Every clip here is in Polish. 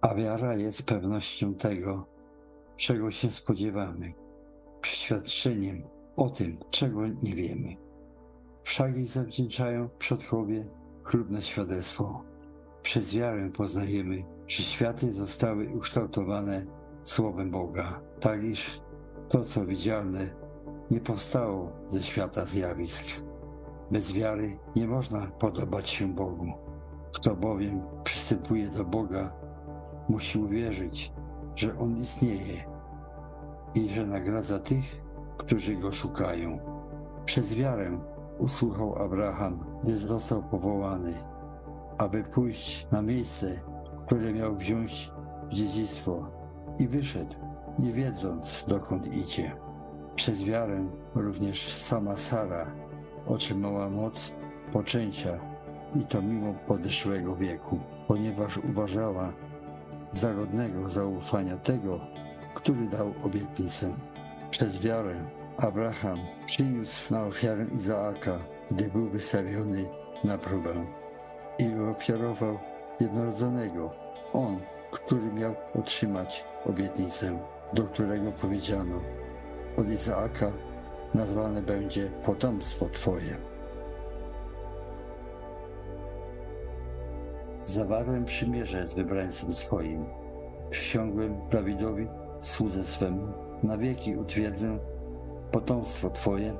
A wiara jest pewnością tego, czego się spodziewamy, przeświadczeniem o tym, czego nie wiemy. Wszak jej zawdzięczają przodkowie chlubne świadectwo. Przez wiarę poznajemy, że światy zostały ukształtowane Słowem Boga, tak iż to, co widzialne, nie powstało ze świata zjawisk. Bez wiary nie można podobać się Bogu. Kto bowiem przystępuje do Boga, musi uwierzyć, że On istnieje i że nagradza tych, którzy Go szukają. Przez wiarę usłuchał Abraham, gdy został powołany, aby pójść na miejsce, które miał wziąć w dziedzictwo i wyszedł, nie wiedząc dokąd idzie. Przez wiarę również sama Sara otrzymała moc poczęcia i to mimo podeszłego wieku, ponieważ uważała za godnego zaufania tego, który dał obietnicę. Przez wiarę Abraham przyniósł na ofiarę Izaaka, gdy był wystawiony na próbę i ofiarował jednorodzonego, on, który miał otrzymać obietnicę, do którego powiedziano, od Izaaka nazwane będzie potomstwo Twoje. Zawarłem przymierze z wybrańcem swoim. Przysiągłem Dawidowi, słudze swemu, na wieki utwierdzę potomstwo Twoje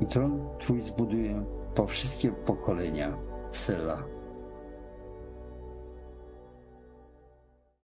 i tron Twój zbuduję po wszystkie pokolenia. Sela.